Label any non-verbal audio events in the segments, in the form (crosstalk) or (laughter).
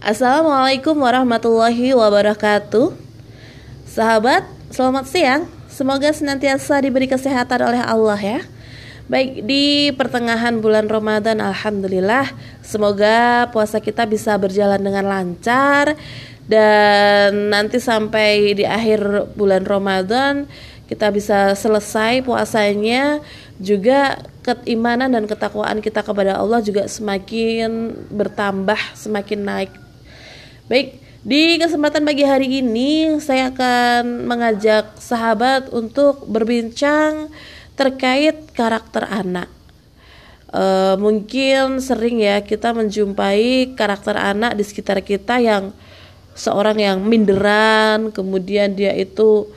Assalamualaikum warahmatullahi wabarakatuh. Sahabat, selamat siang. Semoga senantiasa diberi kesehatan oleh Allah ya. Baik di pertengahan bulan Ramadan Alhamdulillah Semoga puasa kita bisa berjalan dengan lancar Dan nanti sampai di akhir bulan Ramadan Kita bisa selesai puasanya Juga keimanan dan ketakwaan kita kepada Allah juga semakin bertambah, semakin naik Baik, di kesempatan pagi hari ini saya akan mengajak sahabat untuk berbincang terkait karakter anak. E, mungkin sering ya kita menjumpai karakter anak di sekitar kita yang seorang yang minderan, kemudian dia itu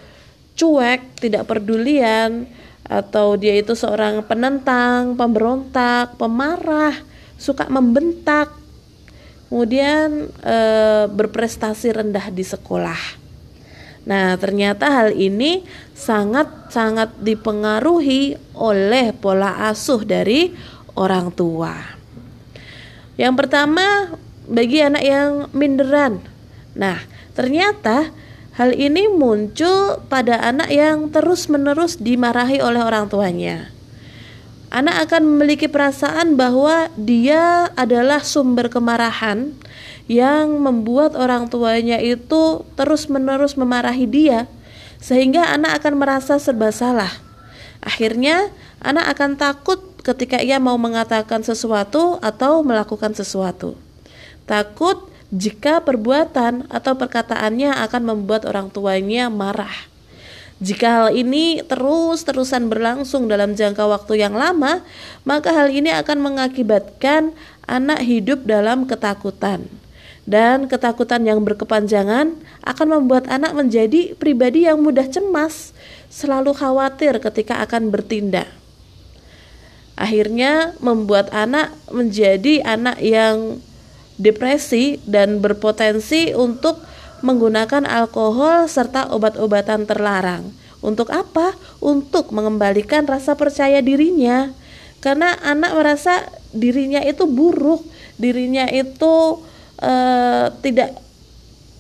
cuek, tidak pedulian, atau dia itu seorang penentang, pemberontak, pemarah, suka membentak, kemudian e, berprestasi rendah di sekolah. Nah, ternyata hal ini sangat-sangat dipengaruhi oleh pola asuh dari orang tua. Yang pertama, bagi anak yang minderan. Nah, ternyata hal ini muncul pada anak yang terus-menerus dimarahi oleh orang tuanya anak akan memiliki perasaan bahwa dia adalah sumber kemarahan yang membuat orang tuanya itu terus-menerus memarahi dia sehingga anak akan merasa serba salah. Akhirnya, anak akan takut ketika ia mau mengatakan sesuatu atau melakukan sesuatu. Takut jika perbuatan atau perkataannya akan membuat orang tuanya marah. Jika hal ini terus-terusan berlangsung dalam jangka waktu yang lama, maka hal ini akan mengakibatkan anak hidup dalam ketakutan. Dan ketakutan yang berkepanjangan akan membuat anak menjadi pribadi yang mudah cemas, selalu khawatir ketika akan bertindak. Akhirnya membuat anak menjadi anak yang depresi dan berpotensi untuk menggunakan alkohol serta obat-obatan terlarang. Untuk apa? Untuk mengembalikan rasa percaya dirinya. Karena anak merasa dirinya itu buruk, dirinya itu uh, tidak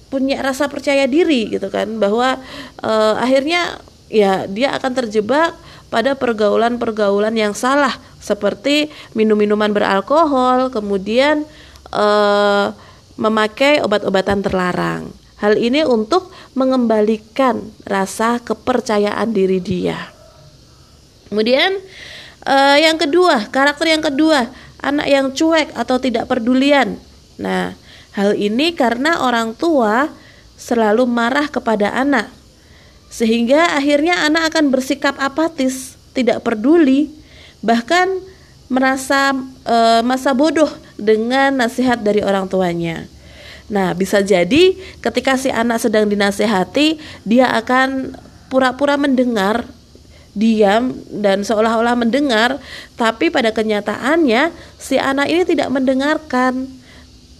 punya rasa percaya diri gitu kan, bahwa uh, akhirnya ya dia akan terjebak pada pergaulan-pergaulan yang salah seperti minum-minuman beralkohol, kemudian uh, memakai obat-obatan terlarang. Hal ini untuk mengembalikan rasa kepercayaan diri dia. Kemudian uh, yang kedua, karakter yang kedua, anak yang cuek atau tidak pedulian. Nah, hal ini karena orang tua selalu marah kepada anak. Sehingga akhirnya anak akan bersikap apatis, tidak peduli, bahkan merasa e, masa bodoh dengan nasihat dari orang tuanya. Nah, bisa jadi ketika si anak sedang dinasehati, dia akan pura-pura mendengar, diam dan seolah-olah mendengar, tapi pada kenyataannya si anak ini tidak mendengarkan.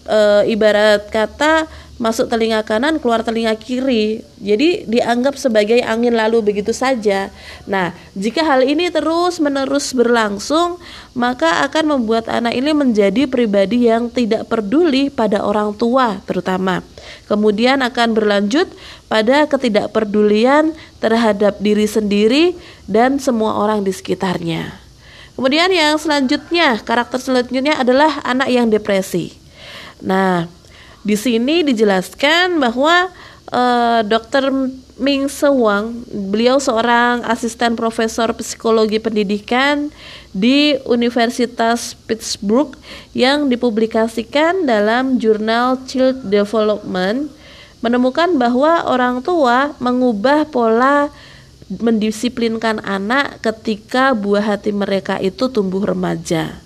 E, ibarat kata masuk telinga kanan keluar telinga kiri. Jadi dianggap sebagai angin lalu begitu saja. Nah jika hal ini terus menerus berlangsung maka akan membuat anak ini menjadi pribadi yang tidak peduli pada orang tua terutama. Kemudian akan berlanjut pada ketidakpedulian terhadap diri sendiri dan semua orang di sekitarnya. Kemudian yang selanjutnya karakter selanjutnya adalah anak yang depresi. Nah di sini dijelaskan bahwa uh, Dr. Ming Sewang, beliau seorang asisten profesor psikologi pendidikan di Universitas Pittsburgh yang dipublikasikan dalam jurnal Child Development menemukan bahwa orang tua mengubah pola mendisiplinkan anak ketika buah hati mereka itu tumbuh remaja.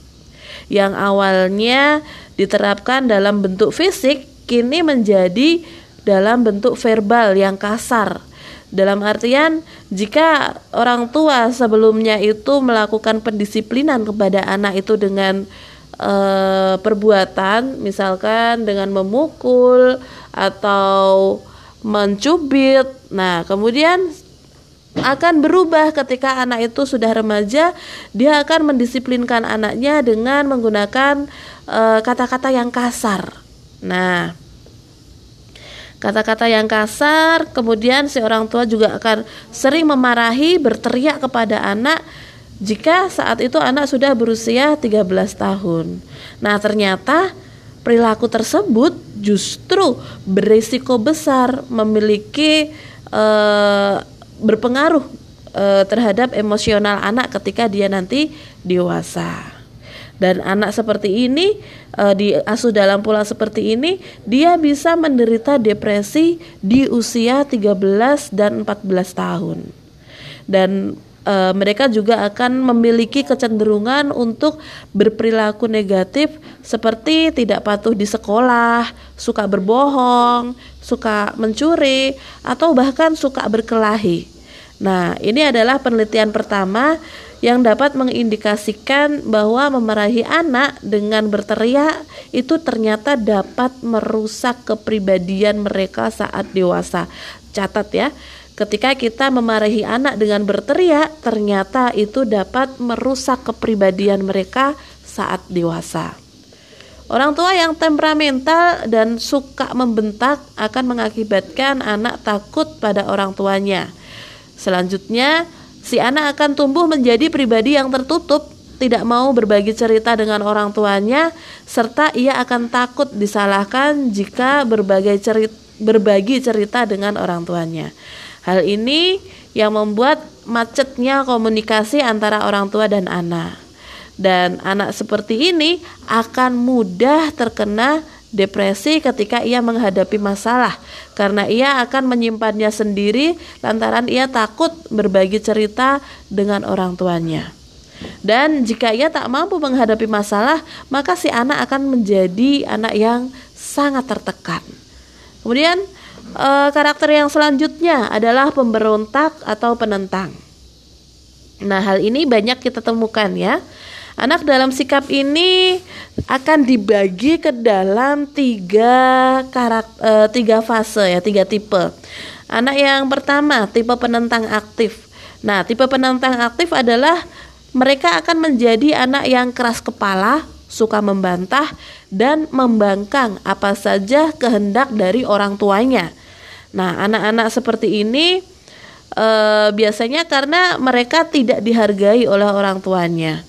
Yang awalnya diterapkan dalam bentuk fisik kini menjadi dalam bentuk verbal yang kasar. Dalam artian, jika orang tua sebelumnya itu melakukan pendisiplinan kepada anak itu dengan e, perbuatan, misalkan dengan memukul atau mencubit, nah kemudian akan berubah ketika anak itu sudah remaja, dia akan mendisiplinkan anaknya dengan menggunakan Eh, kata-kata uh, yang kasar. Nah, kata-kata yang kasar, kemudian si orang tua juga akan sering memarahi, berteriak kepada anak jika saat itu anak sudah berusia 13 tahun. Nah, ternyata perilaku tersebut justru berisiko besar memiliki uh, berpengaruh uh, terhadap emosional anak ketika dia nanti dewasa. Dan anak seperti ini uh, diasuh dalam pola seperti ini, dia bisa menderita depresi di usia 13 dan 14 tahun. Dan e, mereka juga akan memiliki kecenderungan untuk berperilaku negatif seperti tidak patuh di sekolah, suka berbohong, suka mencuri, atau bahkan suka berkelahi. Nah, ini adalah penelitian pertama yang dapat mengindikasikan bahwa memarahi anak dengan berteriak itu ternyata dapat merusak kepribadian mereka saat dewasa. Catat ya, Ketika kita memarahi anak dengan berteriak, ternyata itu dapat merusak kepribadian mereka saat dewasa. Orang tua yang temperamental dan suka membentak akan mengakibatkan anak takut pada orang tuanya. Selanjutnya, si anak akan tumbuh menjadi pribadi yang tertutup, tidak mau berbagi cerita dengan orang tuanya, serta ia akan takut disalahkan jika berbagai cerita, berbagi cerita dengan orang tuanya. Hal ini yang membuat macetnya komunikasi antara orang tua dan anak. Dan anak seperti ini akan mudah terkena depresi ketika ia menghadapi masalah karena ia akan menyimpannya sendiri lantaran ia takut berbagi cerita dengan orang tuanya. Dan jika ia tak mampu menghadapi masalah, maka si anak akan menjadi anak yang sangat tertekan. Kemudian uh, karakter yang selanjutnya adalah pemberontak atau penentang. Nah, hal ini banyak kita temukan ya. Anak dalam sikap ini akan dibagi ke dalam tiga karakter, uh, tiga fase ya, tiga tipe. Anak yang pertama tipe penentang aktif. Nah, tipe penentang aktif adalah mereka akan menjadi anak yang keras kepala, suka membantah, dan membangkang apa saja kehendak dari orang tuanya. Nah, anak-anak seperti ini e, biasanya karena mereka tidak dihargai oleh orang tuanya.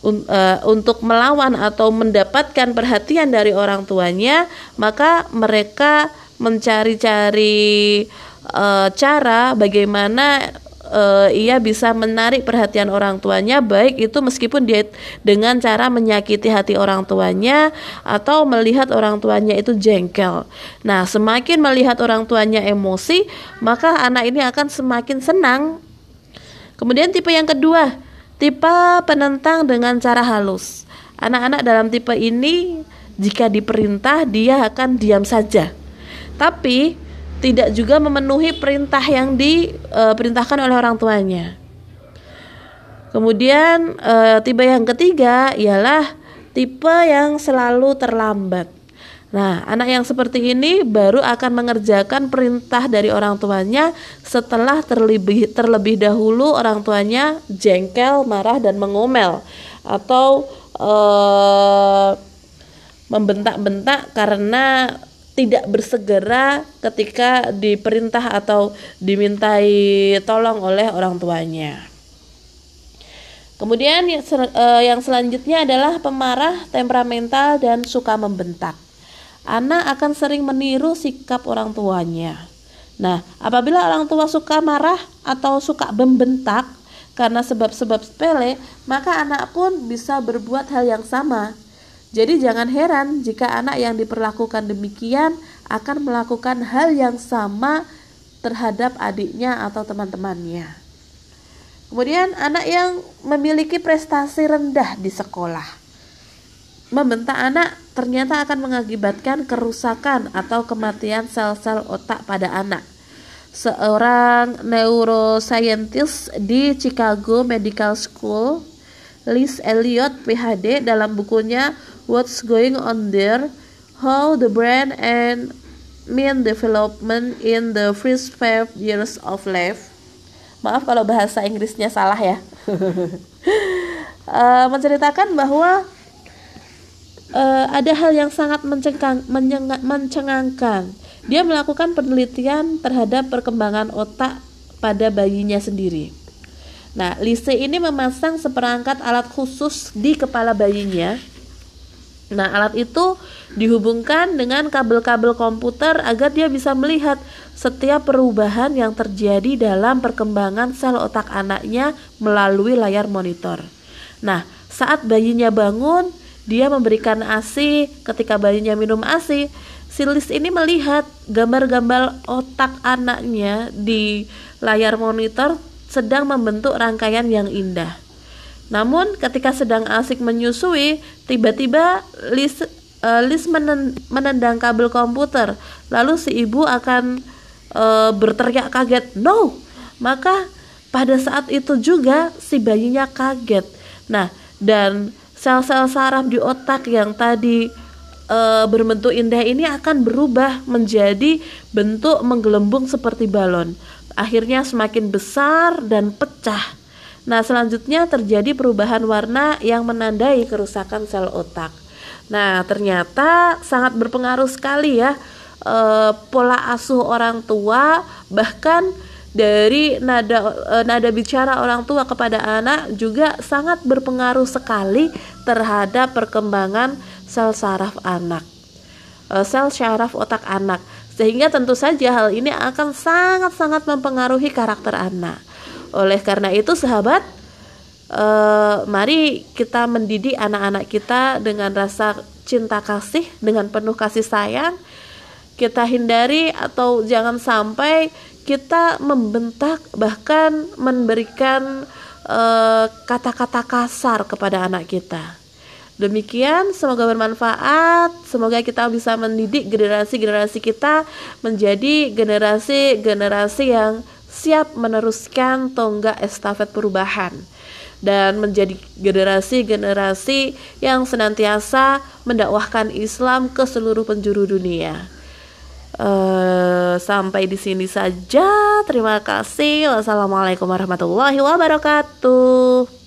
E, untuk melawan atau mendapatkan perhatian dari orang tuanya, maka mereka mencari-cari e, cara bagaimana uh, ia bisa menarik perhatian orang tuanya baik itu meskipun dia dengan cara menyakiti hati orang tuanya atau melihat orang tuanya itu jengkel. Nah, semakin melihat orang tuanya emosi, maka anak ini akan semakin senang. Kemudian tipe yang kedua, tipe penentang dengan cara halus. Anak-anak dalam tipe ini jika diperintah dia akan diam saja. Tapi tidak juga memenuhi perintah yang diperintahkan oleh orang tuanya. Kemudian e, tipe yang ketiga ialah tipe yang selalu terlambat. Nah, anak yang seperti ini baru akan mengerjakan perintah dari orang tuanya setelah terlebih terlebih dahulu orang tuanya jengkel, marah dan mengomel atau e, membentak-bentak karena tidak bersegera ketika diperintah atau dimintai tolong oleh orang tuanya. Kemudian eh, yang selanjutnya adalah pemarah, temperamental dan suka membentak. Anak akan sering meniru sikap orang tuanya. Nah, apabila orang tua suka marah atau suka membentak karena sebab-sebab sepele, maka anak pun bisa berbuat hal yang sama. Jadi jangan heran jika anak yang diperlakukan demikian akan melakukan hal yang sama terhadap adiknya atau teman-temannya. Kemudian anak yang memiliki prestasi rendah di sekolah. Membentak anak ternyata akan mengakibatkan kerusakan atau kematian sel-sel otak pada anak. Seorang neuroscientist di Chicago Medical School, Liz Elliot PhD dalam bukunya what's going on there, how the brain and mind development in the first five years of life. Maaf kalau bahasa Inggrisnya salah ya. uh, (laughs) menceritakan bahwa uh, ada hal yang sangat mencengkang, mencengangkan. Dia melakukan penelitian terhadap perkembangan otak pada bayinya sendiri. Nah, Lise ini memasang seperangkat alat khusus di kepala bayinya. Nah, alat itu dihubungkan dengan kabel-kabel komputer agar dia bisa melihat setiap perubahan yang terjadi dalam perkembangan sel otak anaknya melalui layar monitor. Nah, saat bayinya bangun, dia memberikan ASI. Ketika bayinya minum ASI, Silis ini melihat gambar-gambar otak anaknya di layar monitor sedang membentuk rangkaian yang indah. Namun ketika sedang asik menyusui, tiba-tiba Lis, uh, Lis menendang kabel komputer. Lalu si ibu akan uh, berteriak kaget, "No!" Maka pada saat itu juga si bayinya kaget. Nah, dan sel-sel saraf di otak yang tadi e, berbentuk indah ini akan berubah menjadi bentuk menggelembung seperti balon. Akhirnya semakin besar dan pecah. Nah, selanjutnya terjadi perubahan warna yang menandai kerusakan sel otak. Nah, ternyata sangat berpengaruh sekali ya e, pola asuh orang tua bahkan dari nada e, nada bicara orang tua kepada anak juga sangat berpengaruh sekali terhadap perkembangan sel saraf anak, e, sel syaraf otak anak. Sehingga tentu saja hal ini akan sangat-sangat mempengaruhi karakter anak. Oleh karena itu, sahabat, e, mari kita mendidik anak-anak kita dengan rasa cinta kasih, dengan penuh kasih sayang. Kita hindari atau jangan sampai kita membentak bahkan memberikan eh, kata-kata uh, kasar kepada anak kita. Demikian, semoga bermanfaat. Semoga kita bisa mendidik generasi-generasi kita menjadi generasi-generasi yang siap meneruskan tonggak estafet perubahan dan menjadi generasi-generasi yang senantiasa mendakwahkan Islam ke seluruh penjuru dunia. Uh, sampai di sini saja. Terima kasih. Wassalamualaikum warahmatullahi wabarakatuh.